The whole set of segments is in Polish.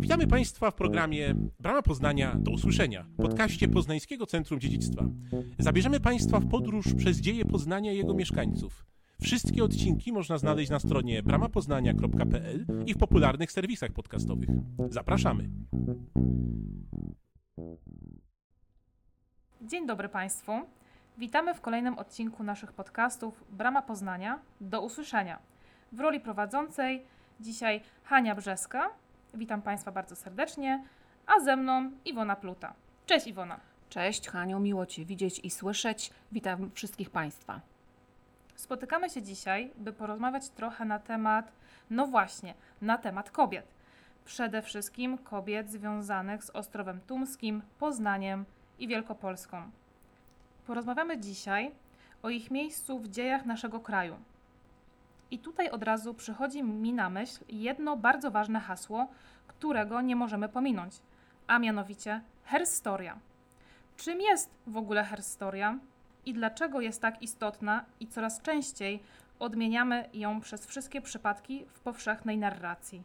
Witamy Państwa w programie Brama Poznania do usłyszenia, podcaście Poznańskiego Centrum Dziedzictwa. Zabierzemy Państwa w podróż przez dzieje Poznania i jego mieszkańców. Wszystkie odcinki można znaleźć na stronie bramapoznania.pl i w popularnych serwisach podcastowych. Zapraszamy. Dzień dobry Państwu. Witamy w kolejnym odcinku naszych podcastów Brama Poznania do usłyszenia. W roli prowadzącej dzisiaj Hania Brzeska. Witam Państwa bardzo serdecznie, a ze mną Iwona Pluta. Cześć Iwona. Cześć Haniu, miło Cię widzieć i słyszeć. Witam wszystkich Państwa. Spotykamy się dzisiaj, by porozmawiać trochę na temat, no właśnie, na temat kobiet. Przede wszystkim kobiet związanych z Ostrowem Tumskim, Poznaniem i Wielkopolską. Porozmawiamy dzisiaj o ich miejscu w dziejach naszego kraju. I tutaj od razu przychodzi mi na myśl jedno bardzo ważne hasło, którego nie możemy pominąć, a mianowicie herstoria. Czym jest w ogóle herstoria i dlaczego jest tak istotna i coraz częściej odmieniamy ją przez wszystkie przypadki w powszechnej narracji?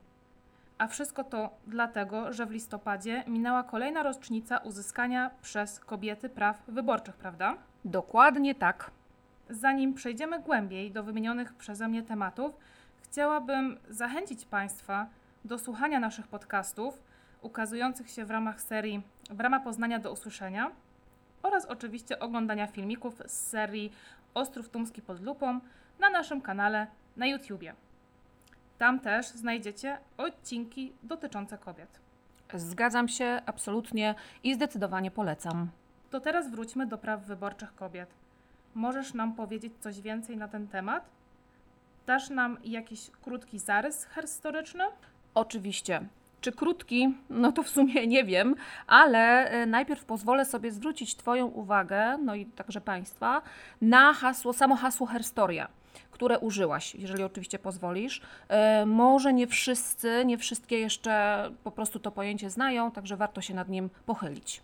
A wszystko to dlatego, że w listopadzie minęła kolejna rocznica uzyskania przez kobiety praw wyborczych, prawda? Dokładnie tak. Zanim przejdziemy głębiej do wymienionych przeze mnie tematów, chciałabym zachęcić Państwa do słuchania naszych podcastów ukazujących się w ramach serii Brama Poznania do usłyszenia oraz oczywiście oglądania filmików z serii Ostrów Tumski pod lupą na naszym kanale na YouTubie. Tam też znajdziecie odcinki dotyczące kobiet. Zgadzam się absolutnie i zdecydowanie polecam. To teraz wróćmy do praw wyborczych kobiet. Możesz nam powiedzieć coś więcej na ten temat? Dasz nam jakiś krótki zarys historyczny? Oczywiście. Czy krótki? No to w sumie nie wiem, ale e, najpierw pozwolę sobie zwrócić Twoją uwagę, no i także Państwa, na hasło, samo hasło herstoria, które użyłaś, jeżeli oczywiście pozwolisz. E, może nie wszyscy, nie wszystkie jeszcze po prostu to pojęcie znają, także warto się nad nim pochylić.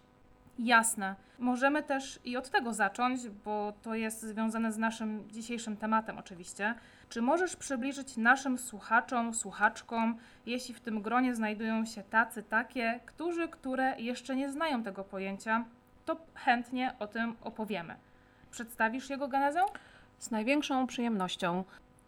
Jasne. Możemy też i od tego zacząć, bo to jest związane z naszym dzisiejszym tematem oczywiście. Czy możesz przybliżyć naszym słuchaczom, słuchaczkom, jeśli w tym gronie znajdują się tacy, takie, którzy, które jeszcze nie znają tego pojęcia, to chętnie o tym opowiemy. Przedstawisz jego genezę? Z największą przyjemnością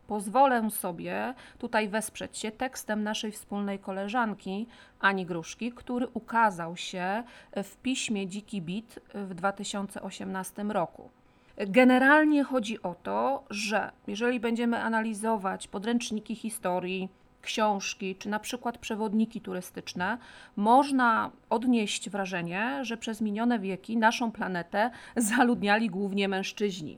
pozwolę sobie tutaj wesprzeć się tekstem naszej wspólnej koleżanki Ani Gruszki, który ukazał się w piśmie Dziki Bit w 2018 roku. Generalnie chodzi o to, że jeżeli będziemy analizować podręczniki historii, książki czy na przykład przewodniki turystyczne, można odnieść wrażenie, że przez minione wieki naszą planetę zaludniali głównie mężczyźni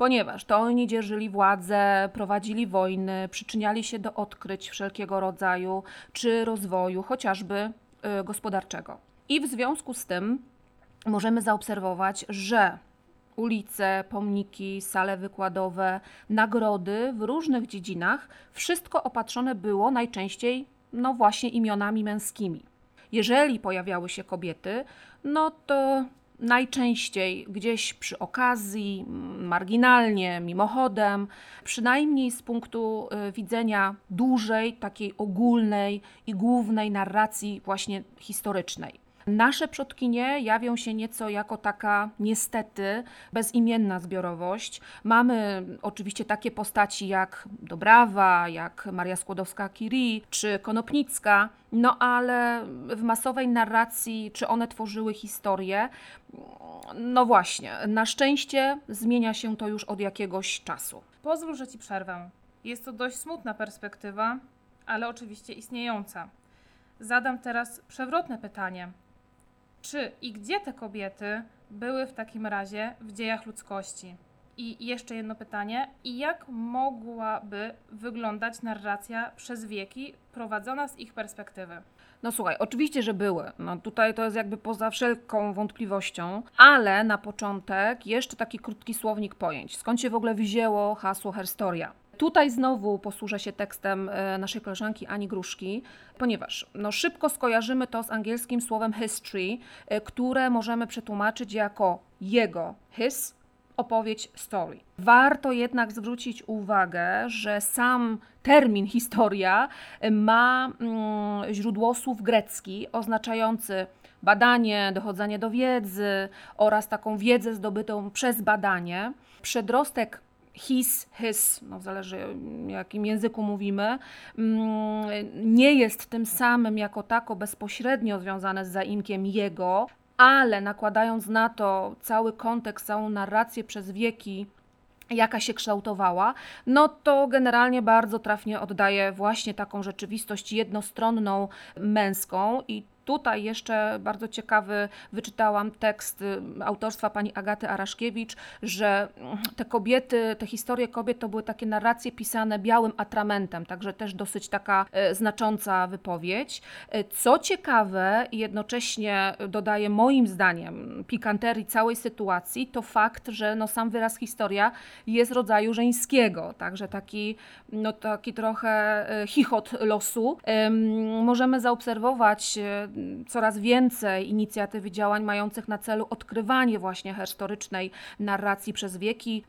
ponieważ to oni dzierżyli władzę, prowadzili wojny, przyczyniali się do odkryć wszelkiego rodzaju czy rozwoju, chociażby y, gospodarczego. I w związku z tym możemy zaobserwować, że ulice, pomniki, sale wykładowe, nagrody w różnych dziedzinach, wszystko opatrzone było najczęściej, no właśnie, imionami męskimi. Jeżeli pojawiały się kobiety, no to najczęściej gdzieś przy okazji, marginalnie, mimochodem, przynajmniej z punktu y, widzenia dużej, takiej ogólnej i głównej narracji właśnie historycznej. Nasze przodkinie jawią się nieco jako taka niestety bezimienna zbiorowość. Mamy oczywiście takie postaci jak Dobrawa, jak Maria Skłodowska-Curie czy Konopnicka, no ale w masowej narracji, czy one tworzyły historię, no właśnie, na szczęście zmienia się to już od jakiegoś czasu. Pozwól, że ci przerwę. Jest to dość smutna perspektywa, ale oczywiście istniejąca. Zadam teraz przewrotne pytanie. Czy i gdzie te kobiety były w takim razie w dziejach ludzkości? I jeszcze jedno pytanie. I jak mogłaby wyglądać narracja przez wieki prowadzona z ich perspektywy? No słuchaj, oczywiście, że były. No tutaj to jest jakby poza wszelką wątpliwością, ale na początek jeszcze taki krótki słownik pojęć. Skąd się w ogóle wzięło hasło herstoria? Tutaj znowu posłużę się tekstem e, naszej koleżanki Ani Gruszki, ponieważ no, szybko skojarzymy to z angielskim słowem history, e, które możemy przetłumaczyć jako jego, his, opowieść story. Warto jednak zwrócić uwagę, że sam termin historia ma mm, źródłosłów grecki oznaczający badanie, dochodzenie do wiedzy oraz taką wiedzę zdobytą przez badanie. Przedrostek his, his, no zależy jakim języku mówimy, mm, nie jest tym samym jako tako bezpośrednio związane z zaimkiem jego, ale nakładając na to cały kontekst, całą narrację przez wieki, jaka się kształtowała, no to generalnie bardzo trafnie oddaje właśnie taką rzeczywistość jednostronną, męską i Tutaj jeszcze bardzo ciekawy wyczytałam tekst y, autorstwa pani Agaty Araszkiewicz, że mm, te kobiety, te historie kobiet to były takie narracje pisane białym atramentem, także też dosyć taka e, znacząca wypowiedź. E, co ciekawe i jednocześnie dodaje moim zdaniem pikanterii całej sytuacji, to fakt, że no sam wyraz historia jest rodzaju żeńskiego, także taki, no taki trochę chichot losu. Możemy zaobserwować coraz więcej inicjatyw i działań mających na celu odkrywanie właśnie historycznej narracji przez wieki.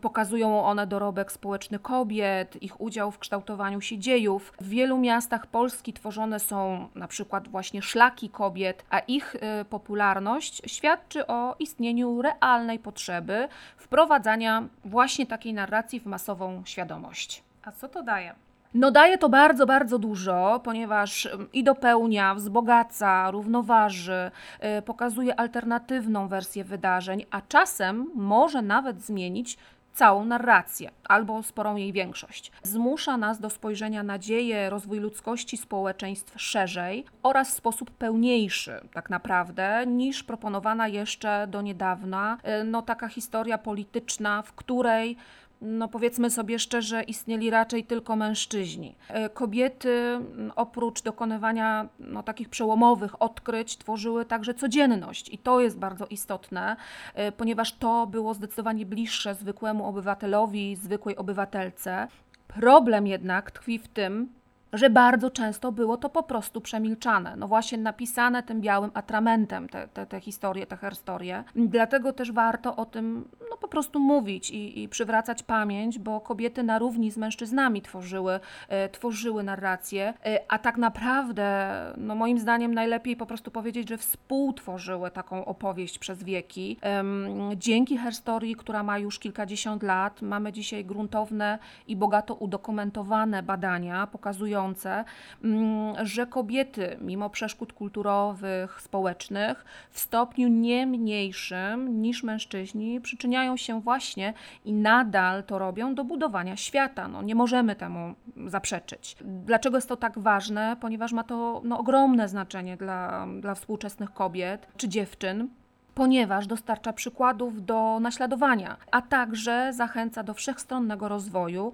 Pokazują one dorobek społeczny kobiet, ich udział w kształtowaniu się dziejów. W wielu miastach Polski tworzone są na przykład właśnie szlaki kobiet, a ich y, popularność świadczy o istnieniu realnej potrzeby wprowadzania właśnie takiej narracji w masową świadomość. A co to daje? No daje to bardzo, bardzo dużo, ponieważ i dopełnia, wzbogaca, równoważy, y, pokazuje alternatywną wersję wydarzeń, a czasem może nawet zmienić całą narrację albo sporą jej większość. Zmusza nas do spojrzenia na dzieje, rozwój ludzkości, społeczeństw szerzej oraz w sposób pełniejszy, tak naprawdę, niż proponowana jeszcze do niedawna y, no, taka historia polityczna, w której no powiedzmy sobie szczerze, istnieli raczej tylko mężczyźni. E, kobiety oprócz dokonywania no, takich przełomowych odkryć tworzyły także codzienność i to jest bardzo istotne, e, ponieważ to było zdecydowanie bliższe zwykłemu obywatelowi, zwykłej obywatelce. Problem jednak tkwi w tym, że bardzo często było to po prostu przemilczane. No właśnie napisane tym białym atramentem te, te, te historie, te herstorie. Dlatego też warto o tym no, po prostu mówić i, i przywracać pamięć, bo kobiety na równi z mężczyznami tworzyły, e, tworzyły narrację, e, a tak naprawdę, no moim zdaniem najlepiej po prostu powiedzieć, że współtworzyły taką opowieść przez wieki. E, dzięki herstorii, która ma już kilkadziesiąt lat, mamy dzisiaj gruntowne i bogato udokumentowane badania pokazujące, Mm, że kobiety, mimo przeszkód kulturowych, społecznych, w stopniu nie mniejszym niż mężczyźni, przyczyniają się właśnie i nadal to robią do budowania świata. No, nie możemy temu zaprzeczyć. Dlaczego jest to tak ważne? Ponieważ ma to no, ogromne znaczenie dla, dla współczesnych kobiet czy dziewczyn ponieważ dostarcza przykładów do naśladowania, a także zachęca do wszechstronnego rozwoju,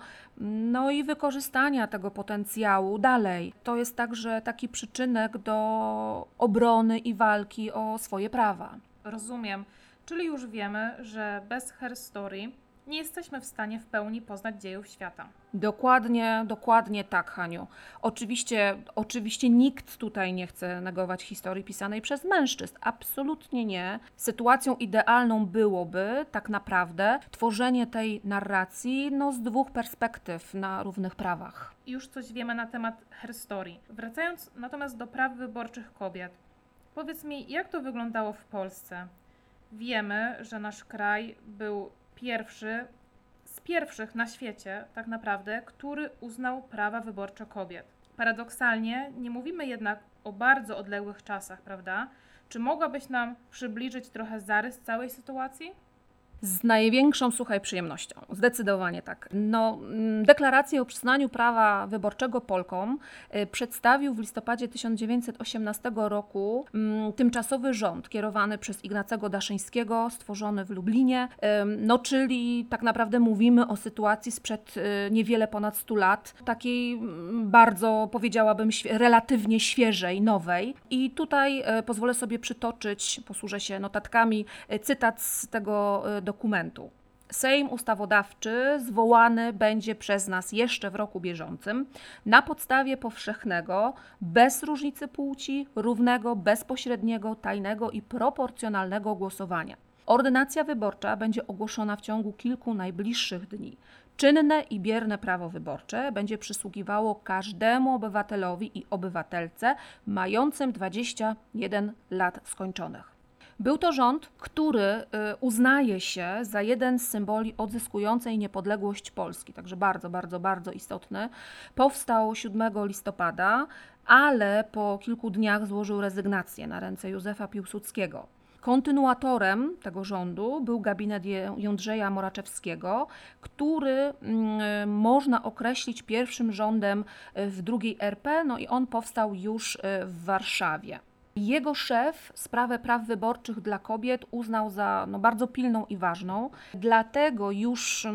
no i wykorzystania tego potencjału dalej. To jest także taki przyczynek do obrony i walki o swoje prawa. Rozumiem. Czyli już wiemy, że bez Her Story nie jesteśmy w stanie w pełni poznać dziejów świata. Dokładnie, dokładnie tak, Haniu. Oczywiście, oczywiście nikt tutaj nie chce negować historii pisanej przez mężczyzn. Absolutnie nie. Sytuacją idealną byłoby tak naprawdę tworzenie tej narracji no, z dwóch perspektyw na równych prawach. Już coś wiemy na temat herstory. Wracając natomiast do praw wyborczych kobiet. Powiedz mi, jak to wyglądało w Polsce? Wiemy, że nasz kraj był pierwszy z pierwszych na świecie, tak naprawdę, który uznał prawa wyborcze kobiet. Paradoksalnie nie mówimy jednak o bardzo odległych czasach, prawda? Czy mogłabyś nam przybliżyć trochę zarys całej sytuacji? Z największą, słuchaj, przyjemnością. Zdecydowanie tak. No, mm, deklarację o przyznaniu prawa wyborczego Polkom y, przedstawił w listopadzie 1918 roku mm, tymczasowy rząd kierowany przez Ignacego Daszyńskiego, stworzony w Lublinie. No, czyli tak naprawdę mówimy o sytuacji sprzed y, niewiele ponad 100 lat, takiej mm, bardzo, powiedziałabym, relatywnie świeżej, nowej. I tutaj y, pozwolę sobie przytoczyć, posłużę się notatkami, cytat z tego dokumentu dokumentu. Sejm Ustawodawczy zwołany będzie przez nas jeszcze w roku bieżącym na podstawie powszechnego, bez różnicy płci, równego, bezpośredniego, tajnego i proporcjonalnego głosowania. Ordynacja wyborcza będzie ogłoszona w ciągu kilku najbliższych dni. Czynne i bierne prawo wyborcze będzie przysługiwało każdemu obywatelowi i obywatelce mającym 21 lat skończonych. Był to rząd, który y, uznaje się za jeden z symboli odzyskującej niepodległość Polski, także bardzo, bardzo, bardzo istotny. Powstał 7 listopada, ale po kilku dniach złożył rezygnację na ręce Józefa Piłsudskiego. Kontynuatorem tego rządu był gabinet Jędrzeja Moraczewskiego, który mm, można określić pierwszym rządem w drugiej RP, no i on powstał już y, w Warszawie. Jego szef sprawę praw wyborczych dla kobiet uznał za no, bardzo pilną i ważną. Dlatego już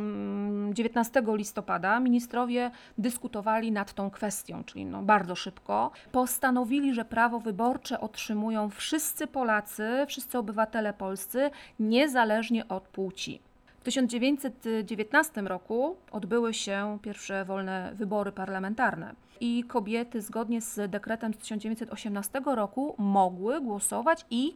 19 mm, listopada ministrowie dyskutowali nad tą kwestią, czyli no, bardzo szybko. Postanowili, że prawo wyborcze otrzymują wszyscy Polacy, wszyscy obywatele polscy, niezależnie od płci. W 1919 roku odbyły się pierwsze wolne wybory parlamentarne i kobiety zgodnie z dekretem z 1918 roku mogły głosować i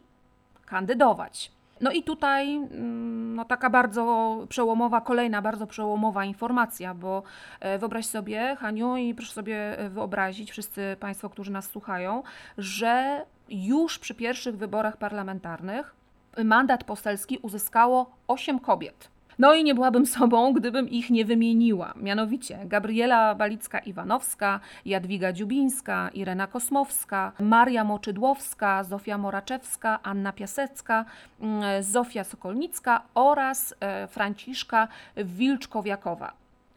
kandydować. No i tutaj mm, no, taka bardzo przełomowa, kolejna bardzo przełomowa informacja, bo e, wyobraź sobie, Haniu, i proszę sobie e, wyobrazić, wszyscy Państwo, którzy nas słuchają, że już przy pierwszych wyborach parlamentarnych mandat poselski uzyskało 8 kobiet. No i nie byłabym sobą, gdybym ich nie wymieniła. Mianowicie Gabriela Balicka-Iwanowska, Jadwiga Dziubińska, Irena Kosmowska, Maria Moczydłowska, Zofia Moraczewska, Anna Piasecka, mm, Zofia Sokolnicka oraz e, Franciszka Wilczkowiakowa.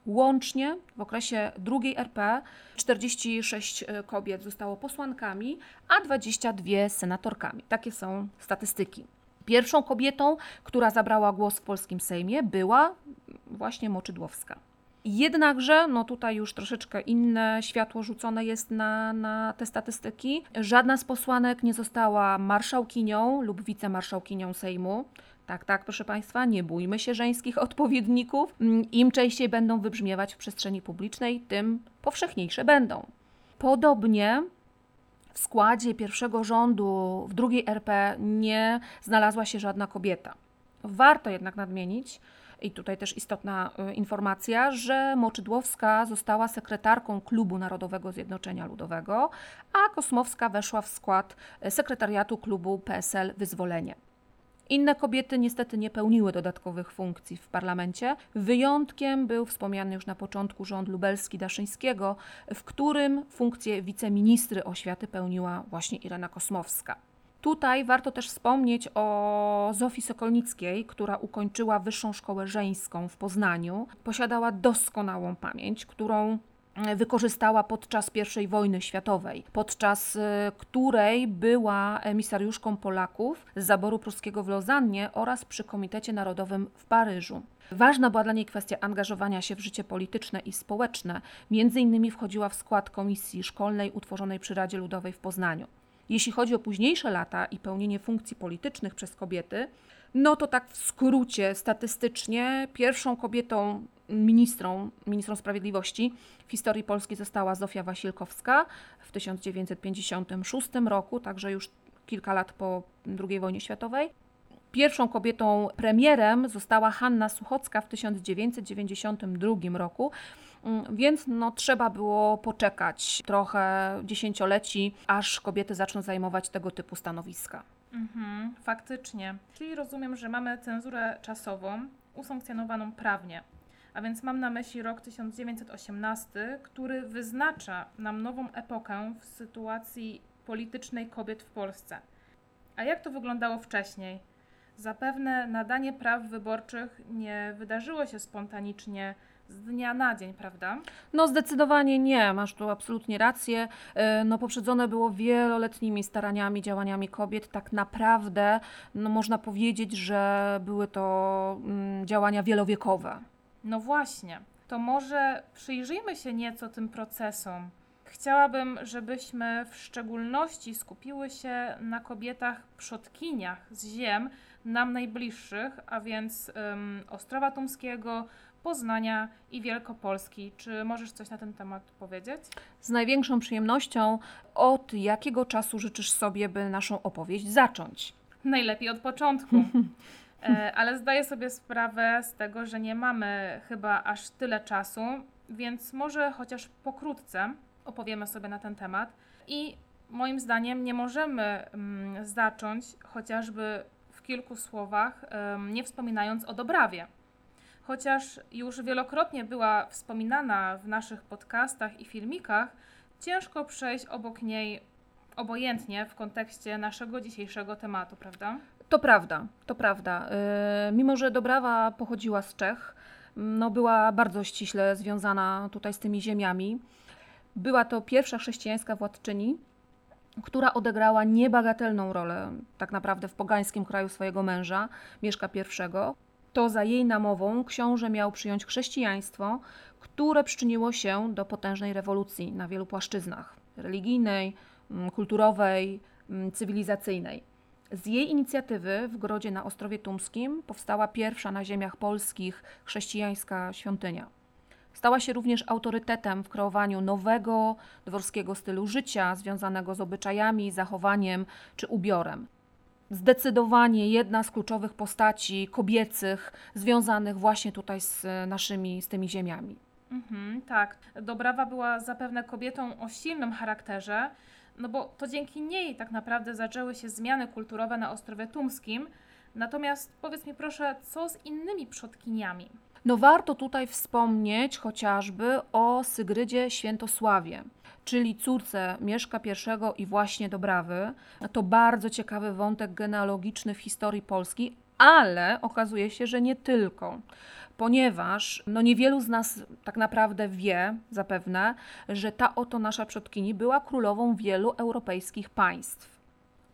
Łącznie w okresie drugiej RP 46 e, kobiet zostało posłankami, a 22 senatorkami. Takie są statystyki. Pierwszą kobietą, która zabrała głos w polskim Sejmie, była właśnie Moczydłowska. Jednakże, no tutaj już troszeczkę inne światło rzucone jest na, na te statystyki. Żadna z posłanek nie została marszałkinią lub wicemarszałkinią Sejmu. Tak, tak, proszę Państwa, nie bójmy się żeńskich odpowiedników. Im częściej będą wybrzmiewać w przestrzeni publicznej, tym powszechniejsze będą. Podobnie w składzie pierwszego rządu w drugiej RP nie znalazła się żadna kobieta. Warto jednak nadmienić, i tutaj też istotna y, informacja, że Moczydłowska została sekretarką Klubu Narodowego Zjednoczenia Ludowego, a Kosmowska weszła w skład y, sekretariatu klubu PSL Wyzwolenie. Inne kobiety niestety nie pełniły dodatkowych funkcji w parlamencie. Wyjątkiem był wspomniany już na początku rząd lubelski-daszyńskiego, w którym funkcję wiceministry oświaty pełniła właśnie Irena Kosmowska. Tutaj warto też wspomnieć o Zofii Sokolnickiej, która ukończyła Wyższą Szkołę Żeńską w Poznaniu. Posiadała doskonałą pamięć, którą wykorzystała podczas I wojny światowej, podczas y, której była emisariuszką Polaków z zaboru pruskiego w Lozannie oraz przy Komitecie Narodowym w Paryżu. Ważna była dla niej kwestia angażowania się w życie polityczne i społeczne. Między innymi wchodziła w skład komisji szkolnej utworzonej przy Radzie Ludowej w Poznaniu. Jeśli chodzi o późniejsze lata i pełnienie funkcji politycznych przez kobiety, no to tak w skrócie, statystycznie, pierwszą kobietą ministrą, ministrą sprawiedliwości w historii Polski została Zofia Wasilkowska w 1956 roku, także już kilka lat po II wojnie światowej. Pierwszą kobietą premierem została Hanna Suchocka w 1992 roku, mm, więc no, trzeba było poczekać trochę dziesięcioleci, aż kobiety zaczną zajmować tego typu stanowiska. Mhm, faktycznie. Czyli rozumiem, że mamy cenzurę czasową usankcjonowaną prawnie. A więc mam na myśli rok 1918, który wyznacza nam nową epokę w sytuacji politycznej kobiet w Polsce. A jak to wyglądało wcześniej? Zapewne nadanie praw wyborczych nie wydarzyło się spontanicznie z dnia na dzień, prawda? No zdecydowanie nie, masz tu absolutnie rację. E, no poprzedzone było wieloletnimi staraniami, działaniami kobiet. Tak naprawdę no, można powiedzieć, że były to mm, działania wielowiekowe. No właśnie, to może przyjrzyjmy się nieco tym procesom. Chciałabym, żebyśmy w szczególności skupiły się na kobietach przodkiniach z ziem nam najbliższych, a więc um, Ostrowa Tumskiego, Poznania i Wielkopolski. Czy możesz coś na ten temat powiedzieć? Z największą przyjemnością. Od jakiego czasu życzysz sobie, by naszą opowieść zacząć? Najlepiej od początku. E, ale zdaję sobie sprawę z tego, że nie mamy chyba aż tyle czasu, więc może chociaż pokrótce opowiemy sobie na ten temat. I moim zdaniem nie możemy mm, zacząć chociażby w kilku słowach, nie wspominając o Dobrawie. Chociaż już wielokrotnie była wspominana w naszych podcastach i filmikach, ciężko przejść obok niej obojętnie w kontekście naszego dzisiejszego tematu, prawda? To prawda, to prawda. Yy, mimo, że Dobrawa pochodziła z Czech, no była bardzo ściśle związana tutaj z tymi ziemiami. Była to pierwsza chrześcijańska władczyni, która odegrała niebagatelną rolę tak naprawdę w pogańskim kraju swojego męża, Mieszka I. To za jej namową książę miał przyjąć chrześcijaństwo, które przyczyniło się do potężnej rewolucji na wielu płaszczyznach religijnej, mm, kulturowej, mm, cywilizacyjnej. Z jej inicjatywy w Grodzie na Ostrowie Tumskim powstała pierwsza na ziemiach polskich chrześcijańska świątynia. Stała się również autorytetem w kreowaniu nowego dworskiego stylu życia, związanego z obyczajami, zachowaniem czy ubiorem. Zdecydowanie jedna z kluczowych postaci kobiecych związanych właśnie tutaj z naszymi, z tymi ziemiami. Mhm, tak. Dobrawa była zapewne kobietą o silnym charakterze, no bo to dzięki niej tak naprawdę zaczęły się zmiany kulturowe na Ostrowie Tumskim. Natomiast powiedz mi proszę, co z innymi przodkiniami? No warto tutaj wspomnieć chociażby o Sygrydzie Świętosławie, czyli córce Mieszka I i właśnie Dobrawy. To bardzo ciekawy wątek genealogiczny w historii Polski, ale okazuje się, że nie tylko ponieważ no niewielu z nas tak naprawdę wie zapewne, że ta oto nasza przodkini była królową wielu europejskich państw.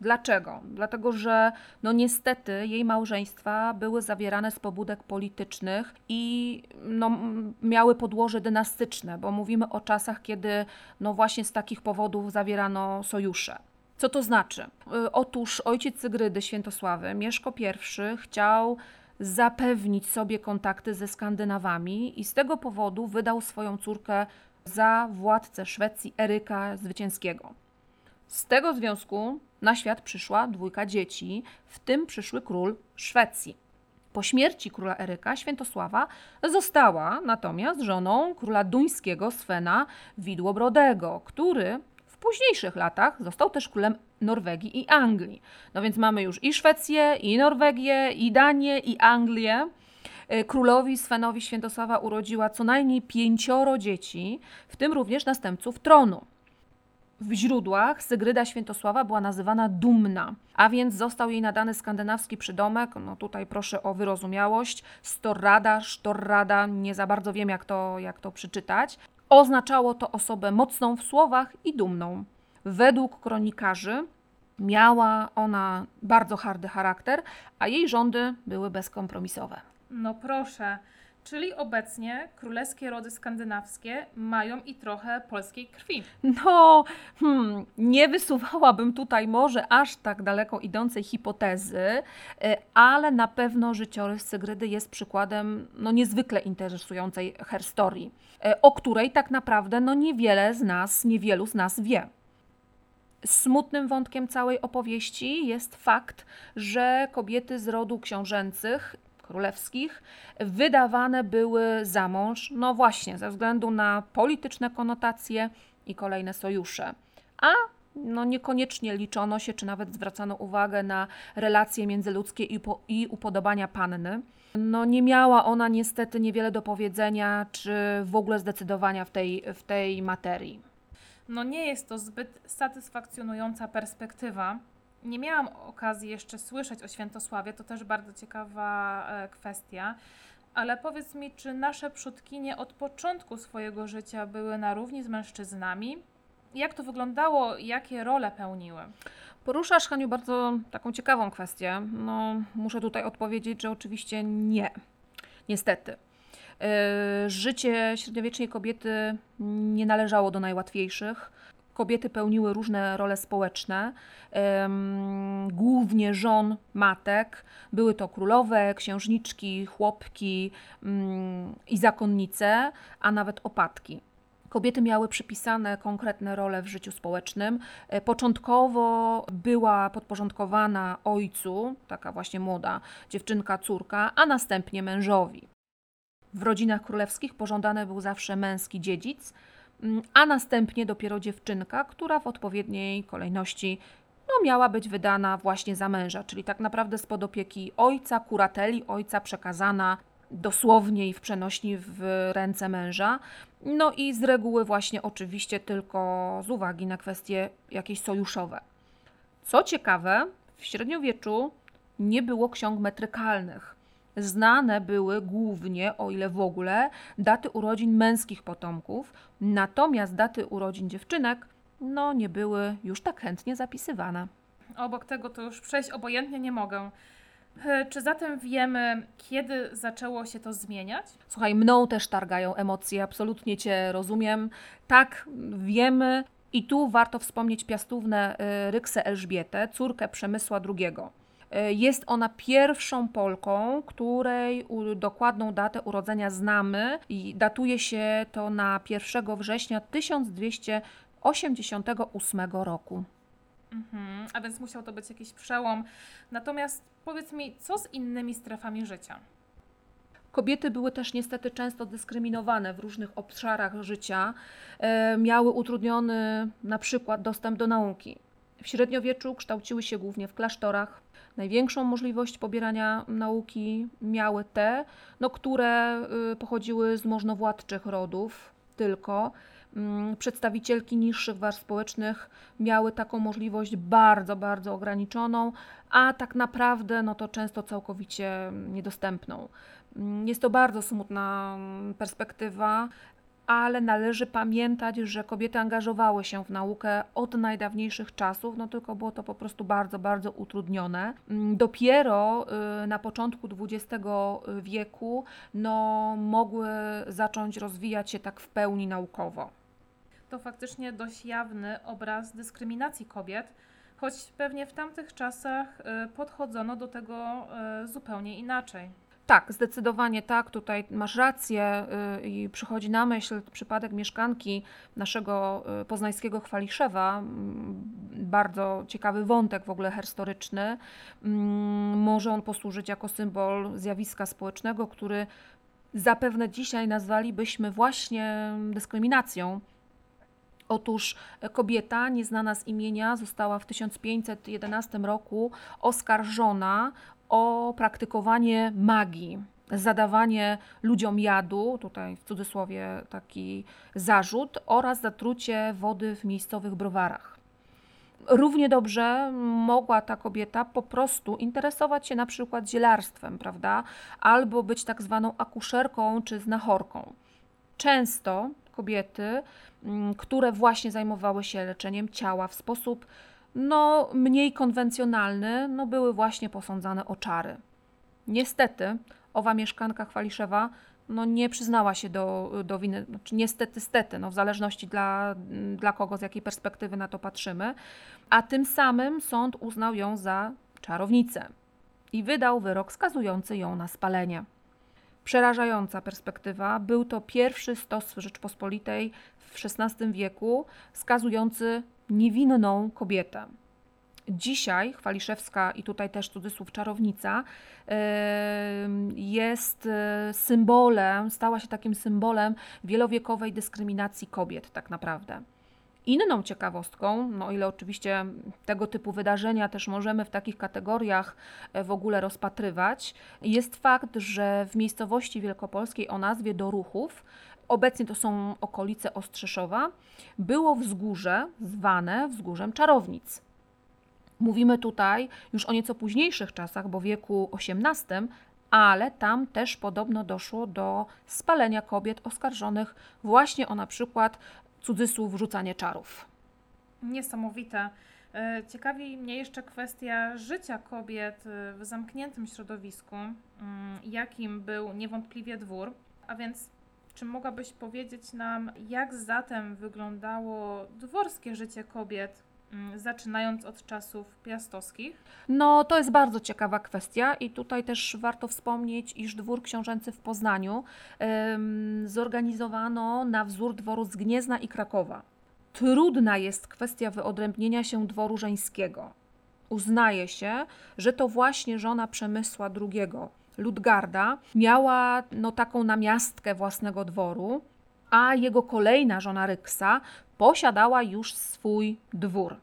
Dlaczego? Dlatego, że no niestety jej małżeństwa były zawierane z pobudek politycznych i no, miały podłoże dynastyczne, bo mówimy o czasach, kiedy no właśnie z takich powodów zawierano sojusze. Co to znaczy? Y, otóż ojciec Cygrydy Świętosławy, Mieszko I, chciał zapewnić sobie kontakty ze Skandynawami i z tego powodu wydał swoją córkę za władcę Szwecji Eryka Zwycięskiego. Z tego związku na świat przyszła dwójka dzieci, w tym przyszły król Szwecji. Po śmierci króla Eryka Świętosława została natomiast żoną króla duńskiego Svena Widłobrodego, który późniejszych latach został też królem Norwegii i Anglii. No więc mamy już i Szwecję, i Norwegię, i Danię, i Anglię. E, królowi Svenowi Świętosława urodziła co najmniej pięcioro dzieci, w tym również następców tronu. W źródłach Sygryda Świętosława była nazywana Dumna, a więc został jej nadany skandynawski przydomek, no tutaj proszę o wyrozumiałość, Storrada, Sztorrada, nie za bardzo wiem jak to, jak to przeczytać. Oznaczało to osobę mocną w słowach i dumną. Według kronikarzy miała ona bardzo hardy charakter, a jej rządy były bezkompromisowe. No proszę, Czyli obecnie królewskie rody skandynawskie mają i trochę polskiej krwi. No, hmm, nie wysuwałabym tutaj może aż tak daleko idącej hipotezy, y, ale na pewno życiorys Sygrydy jest przykładem no, niezwykle interesującej herstorii, y, o której tak naprawdę no, niewiele z nas, niewielu z nas wie. Smutnym wątkiem całej opowieści jest fakt, że kobiety z rodu książęcych królewskich wydawane były za mąż, no właśnie, ze względu na polityczne konotacje i kolejne sojusze. A no niekoniecznie liczono się, czy nawet zwracano uwagę na relacje międzyludzkie i, po, i upodobania panny. No nie miała ona niestety niewiele do powiedzenia, czy w ogóle zdecydowania w tej, w tej materii. No nie jest to zbyt satysfakcjonująca perspektywa, nie miałam okazji jeszcze słyszeć o Świętosławie, to też bardzo ciekawa e, kwestia. Ale powiedz mi, czy nasze przodkinie od początku swojego życia były na równi z mężczyznami? Jak to wyglądało? Jakie role pełniły? Poruszasz, Haniu, bardzo taką ciekawą kwestię. No, muszę tutaj odpowiedzieć, że oczywiście nie. Niestety. Yy, życie średniowiecznej kobiety nie należało do najłatwiejszych kobiety pełniły różne role społeczne, głównie żon, matek. Były to królowe, księżniczki, chłopki mm, i zakonnice, a nawet opatki. Kobiety miały przypisane konkretne role w życiu społecznym. E, Początkowo była podporządkowana ojcu, taka właśnie młoda dziewczynka, córka, a następnie mężowi. W rodzinach królewskich pożądany był zawsze męski dziedzic, a następnie dopiero dziewczynka, która w odpowiedniej kolejności no, miała być wydana właśnie za męża, czyli tak naprawdę spod opieki ojca, kurateli ojca przekazana dosłownie i w przenośni w ręce męża. No i z reguły właśnie oczywiście tylko z uwagi na kwestie jakieś sojuszowe. Co ciekawe, w średniowieczu nie było ksiąg metrykalnych. Znane były głównie, o ile w ogóle, daty urodzin męskich potomków, natomiast daty urodzin dziewczynek no nie były już tak chętnie zapisywane. Obok tego to już przejść obojętnie nie mogę. E, Czy zatem wiemy, kiedy zaczęło się to zmieniać? Słuchaj, mną też targają emocje, absolutnie Cię rozumiem. Tak, wiemy. I tu warto wspomnieć piastównę y, Ryksę Elżbietę, córkę Przemysła II. Y, Jest ona pierwszą Polką, której dokładną datę urodzenia znamy i datuje się to na 1 września 1288 roku. Mhm, a więc musiał to być jakiś przełom. Natomiast powiedz mi, co z innymi strefami życia? Kobiety były też niestety często dyskryminowane w różnych obszarach życia, e, miały utrudniony na przykład dostęp do nauki. W średniowieczu kształciły się głównie w klasztorach. Największą możliwość pobierania nauki miały te, no, które y, pochodziły z możnowładczych rodów tylko. Mm, Przedstawicielki niższych warstw społecznych miały taką możliwość bardzo, bardzo ograniczoną, a tak naprawdę no to często całkowicie niedostępną. Mm, Jest to bardzo smutna mm, perspektywa, ale należy pamiętać, że kobiety angażowały się w naukę od najdawniejszych czasów, no tylko było to po prostu bardzo, bardzo utrudnione. Mm, Dopiero y, na początku XX wieku no, mogły zacząć rozwijać się tak w pełni naukowo. To faktycznie dość jawny obraz dyskryminacji kobiet, choć pewnie w tamtych czasach y, podchodzono do tego y, zupełnie inaczej. Tak, zdecydowanie tak, tutaj masz rację y, i przychodzi na myśl przypadek mieszkanki naszego y, poznańskiego Chwaliszewa. Mm, Bardzo ciekawy wątek w ogóle historyczny. Mm, Może on posłużyć jako symbol zjawiska społecznego, który zapewne dzisiaj nazwalibyśmy właśnie dyskryminacją. Otóż kobieta nieznana z imienia została w 1511 roku oskarżona o praktykowanie magii, zadawanie ludziom jadu, tutaj w cudzysłowie taki zarzut, oraz zatrucie wody w miejscowych browarach. Równie dobrze mogła ta kobieta po prostu interesować się na przykład zielarstwem, prawda? Albo być tak zwaną akuszerką czy znachorką. Często kobiety, mm, które właśnie zajmowały się leczeniem ciała w sposób no, mniej konwencjonalny, no, były właśnie posądzane o czary. Niestety, owa mieszkanka Chwaliszewa no, nie przyznała się do, do winy, znaczy niestety, stety, no, w zależności dla, dla kogo, z jakiej perspektywy na to patrzymy, a tym samym sąd uznał ją za czarownicę i wydał wyrok skazujący ją na spalenie. Przerażająca perspektywa. Był to pierwszy stos Rzeczpospolitej w XVI wieku skazujący niewinną kobietę. Dzisiaj Chwaliszewska i tutaj też cudzysłów czarownica jest e, symbolem, stała się takim symbolem wielowiekowej dyskryminacji kobiet tak naprawdę. Inną ciekawostką, no ile oczywiście tego typu wydarzenia też możemy w takich kategoriach e, w ogóle rozpatrywać, jest fakt, że w miejscowości wielkopolskiej o nazwie Doruchów, obecnie to są okolice Ostrzeszowa, było wzgórze zwane wzgórzem czarownic. Mówimy tutaj już o nieco późniejszych czasach, bo wieku XVIII, ale tam też podobno doszło do spalenia kobiet oskarżonych właśnie o na przykład cudzysłów rzucanie czarów. Niesamowite. E, Ciekawi mnie jeszcze kwestia życia kobiet e, w zamkniętym środowisku, mm, jakim był niewątpliwie dwór. A więc, czy mogłabyś powiedzieć nam, jak zatem wyglądało dworskie życie kobiet mm, zaczynając od czasów piastowskich? No, to jest bardzo ciekawa kwestia i tutaj też warto wspomnieć, iż dwór książęcy w Poznaniu em, zorganizowano na wzór dworu z Gniezna i Krakowa. Trudna jest kwestia wyodrębnienia się dworu żeńskiego. Uznaje się, że to właśnie żona Przemysła II, Ludgarda, miała no, taką namiastkę własnego dworu, a jego kolejna żona Ryksa posiadała już swój dwór.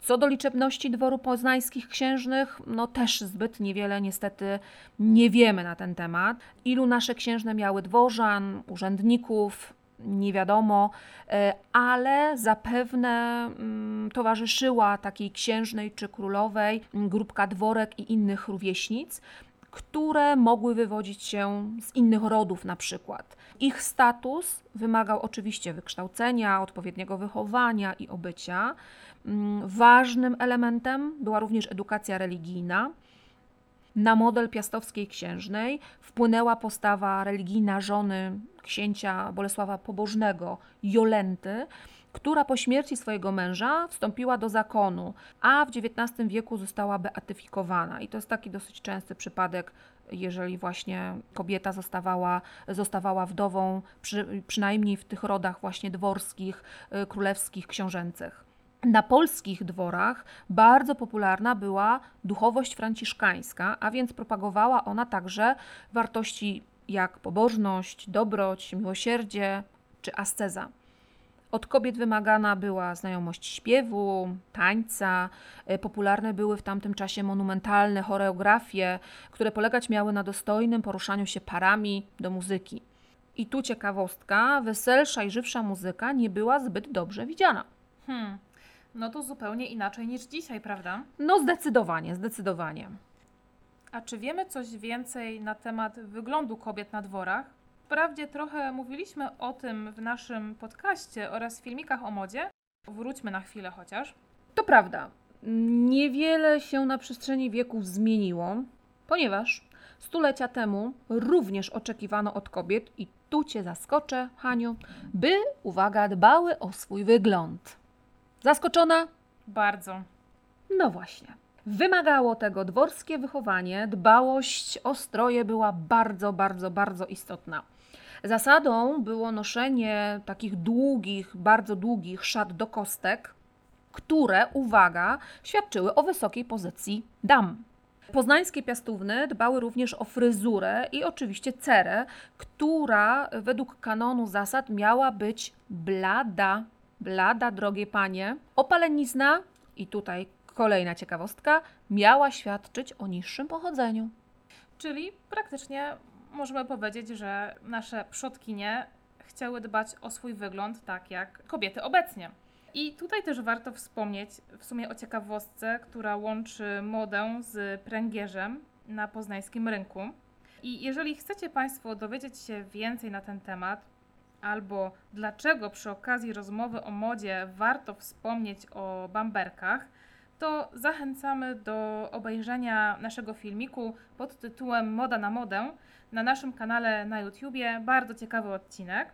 Co do liczebności dworu poznańskich księżnych, no też zbyt niewiele niestety nie wiemy na ten temat. Ilu nasze księżne miały dworzan, urzędników, nie wiadomo, e, ale zapewne mm, towarzyszyła takiej księżnej czy królowej grupka dworek i innych rówieśnic, które mogły wywodzić się z innych rodów na przykład. Ich status wymagał oczywiście wykształcenia, odpowiedniego wychowania i obycia. Mm, Ważnym elementem była również edukacja religijna. Na model piastowskiej księżnej wpłynęła postawa religijna żony księcia Bolesława Pobożnego, Jolenty, która po śmierci swojego męża wstąpiła do zakonu, a w XIX wieku została beatyfikowana. I to jest taki dosyć częsty przypadek, jeżeli właśnie kobieta zostawała, zostawała wdową, przy, przynajmniej w tych rodach właśnie dworskich, y, królewskich, książęcych. Na polskich dworach bardzo popularna była duchowość franciszkańska, a więc propagowała ona także wartości jak pobożność, dobroć, miłosierdzie czy asceza. Od kobiet wymagana była znajomość śpiewu, tańca. E, Popularne były w tamtym czasie monumentalne choreografie, które polegać miały na dostojnym poruszaniu się parami do muzyki. I tu ciekawostka, weselsza i żywsza muzyka nie była zbyt dobrze widziana. Hmm, no to zupełnie inaczej niż dzisiaj, prawda? No zdecydowanie, zdecydowanie. A czy wiemy coś więcej na temat wyglądu kobiet na dworach? Wprawdzie trochę mówiliśmy o tym w naszym podcaście oraz filmikach o modzie. Wróćmy na chwilę chociaż. To prawda. Niewiele się na przestrzeni wieków zmieniło, ponieważ stulecia temu również oczekiwano od kobiet, i tu Cię zaskoczę, Haniu, by, uwaga, dbały o swój wygląd. Zaskoczona? Bardzo. No właśnie. Wymagało tego dworskie wychowanie, dbałość o stroje była bardzo, bardzo, bardzo istotna. Zasadą było noszenie takich długich, bardzo długich szat do kostek, które, uwaga, świadczyły o wysokiej pozycji dam. Poznańskie piastówny dbały również o fryzurę i oczywiście cerę, która według kanonu zasad miała być blada. Blada, drogie panie. Opalenizna, i tutaj kolejna ciekawostka, miała świadczyć o niższym pochodzeniu. Czyli praktycznie możemy powiedzieć, że nasze przodkinie chciały dbać o swój wygląd tak jak kobiety obecnie. I tutaj też warto wspomnieć w sumie o ciekawostce, która łączy modę z pręgierzem na poznańskim rynku. I jeżeli chcecie Państwo dowiedzieć się więcej na ten temat, albo dlaczego przy okazji rozmowy o modzie warto wspomnieć o bamberkach, to zachęcamy do obejrzenia naszego filmiku pod tytułem Moda na modę na naszym kanale na YouTubie. Bardzo ciekawy odcinek.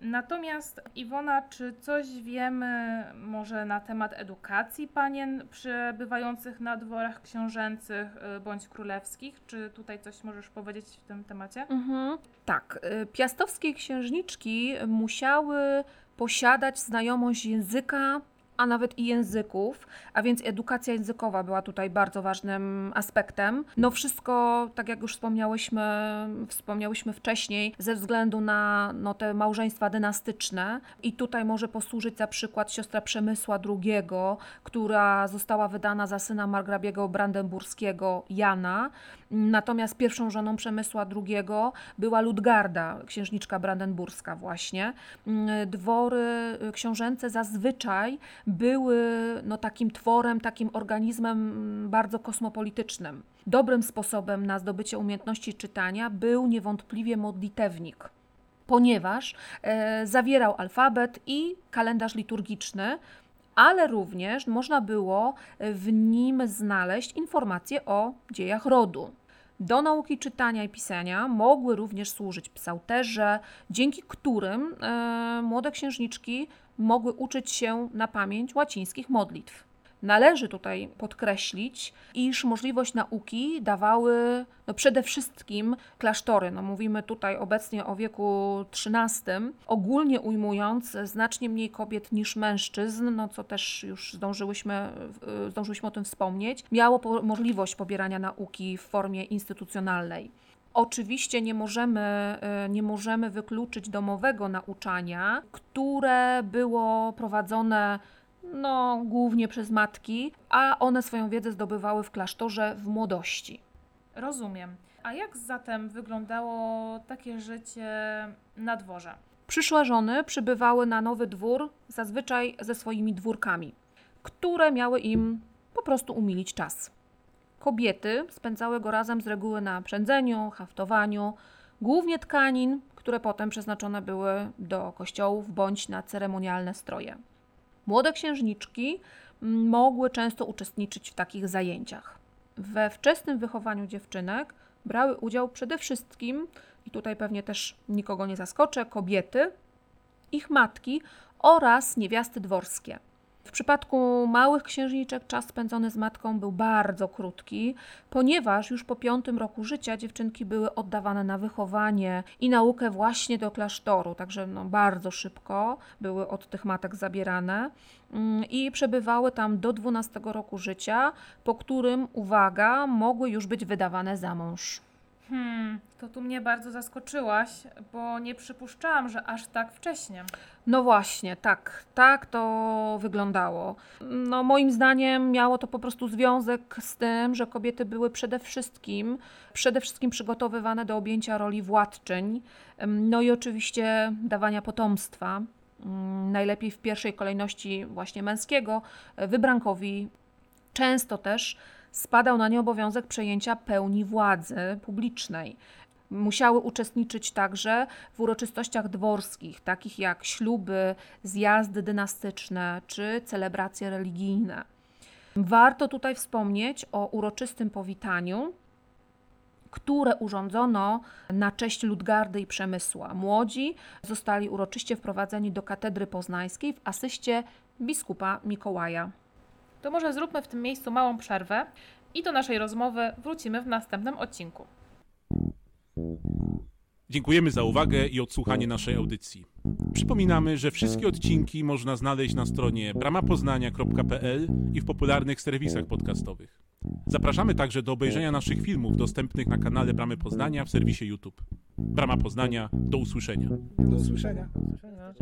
Natomiast Iwona, czy coś wiemy może na temat edukacji panien przebywających na dworach książęcych y, bądź królewskich? Czy tutaj coś możesz powiedzieć w tym temacie? Mhm. Tak, y, piastowskie księżniczki musiały posiadać znajomość języka, a nawet i języków, a więc edukacja językowa była tutaj bardzo ważnym aspektem. No wszystko, tak jak już wspomniałyśmy, wspomniałyśmy wcześniej, ze względu na no, te małżeństwa dynastyczne i tutaj może posłużyć za przykład siostra Przemysła II, która została wydana za syna margrabiego brandenburskiego Jana, natomiast pierwszą żoną Przemysła II była Ludgarda, księżniczka brandenburska właśnie. Dwory książęce zazwyczaj były no, takim tworem, takim organizmem mm, bardzo kosmopolitycznym. Dobrym sposobem na zdobycie umiejętności czytania był niewątpliwie modlitewnik, ponieważ e, zawierał alfabet i kalendarz liturgiczny, ale również można było w nim znaleźć informacje o dziejach rodu. Do nauki czytania i pisania mogły również służyć psałterze, dzięki którym e, młode księżniczki mogły uczyć się na pamięć łacińskich modlitw. Należy tutaj podkreślić, iż możliwość nauki dawały no przede wszystkim klasztory. No mówimy tutaj obecnie o wieku XIII. Ogólnie ujmując, znacznie mniej kobiet niż mężczyzn, no co też już zdążyłyśmy, zdążyłyśmy o tym wspomnieć, miało po możliwość pobierania nauki w formie instytucjonalnej. Oczywiście nie możemy, nie możemy wykluczyć domowego nauczania, które było prowadzone no, głównie przez matki, a one swoją wiedzę zdobywały w klasztorze w młodości. Rozumiem. A jak zatem wyglądało takie życie na dworze? Przyszłe żony przybywały na nowy dwór zazwyczaj ze swoimi dwórkami, które miały im po prostu umilić czas. Kobiety spędzały go razem z reguły na przędzeniu, haftowaniu, głównie tkanin, które potem przeznaczone były do kościołów bądź na ceremonialne stroje. Młode księżniczki mogły często uczestniczyć w takich zajęciach. We wczesnym wychowaniu dziewczynek brały udział przede wszystkim, i tutaj pewnie też nikogo nie zaskoczę, kobiety, ich matki oraz niewiasty dworskie. W przypadku małych księżniczek czas spędzony z matką był bardzo krótki, ponieważ już po piątym roku życia dziewczynki były oddawane na wychowanie i naukę właśnie do klasztoru, także no bardzo szybko były od tych matek zabierane mm, i przebywały tam do 12 roku życia, po którym, uwaga, mogły już być wydawane za mąż. Hmm, to tu mnie bardzo zaskoczyłaś, bo nie przypuszczałam, że aż tak wcześnie. No właśnie, tak, tak to wyglądało. No moim zdaniem miało to po prostu związek z tym, że kobiety były przede wszystkim, przede wszystkim przygotowywane do objęcia roli władczyń, no i oczywiście dawania potomstwa. Najlepiej w pierwszej kolejności właśnie męskiego, wybrankowi. Często też spadał na nie obowiązek przejęcia pełni władzy publicznej. Musiały uczestniczyć także w uroczystościach dworskich, takich jak śluby, zjazdy dynastyczne czy celebracje religijne. Warto tutaj wspomnieć o uroczystym powitaniu, które urządzono na cześć Ludgardy i Przemysła. Młodzi zostali uroczyście wprowadzeni do katedry poznańskiej w asyście biskupa Mikołaja. To może zróbmy w tym miejscu małą przerwę i do naszej rozmowy wrócimy w następnym odcinku. Dziękujemy za uwagę i odsłuchanie naszej audycji. Przypominamy, że wszystkie odcinki można znaleźć na stronie bramapoznania.pl i w popularnych serwisach podcastowych. Zapraszamy także do obejrzenia naszych filmów dostępnych na kanale Bramy Poznania w serwisie YouTube. Brama Poznania, do usłyszenia. Do usłyszenia. Do usłyszenia.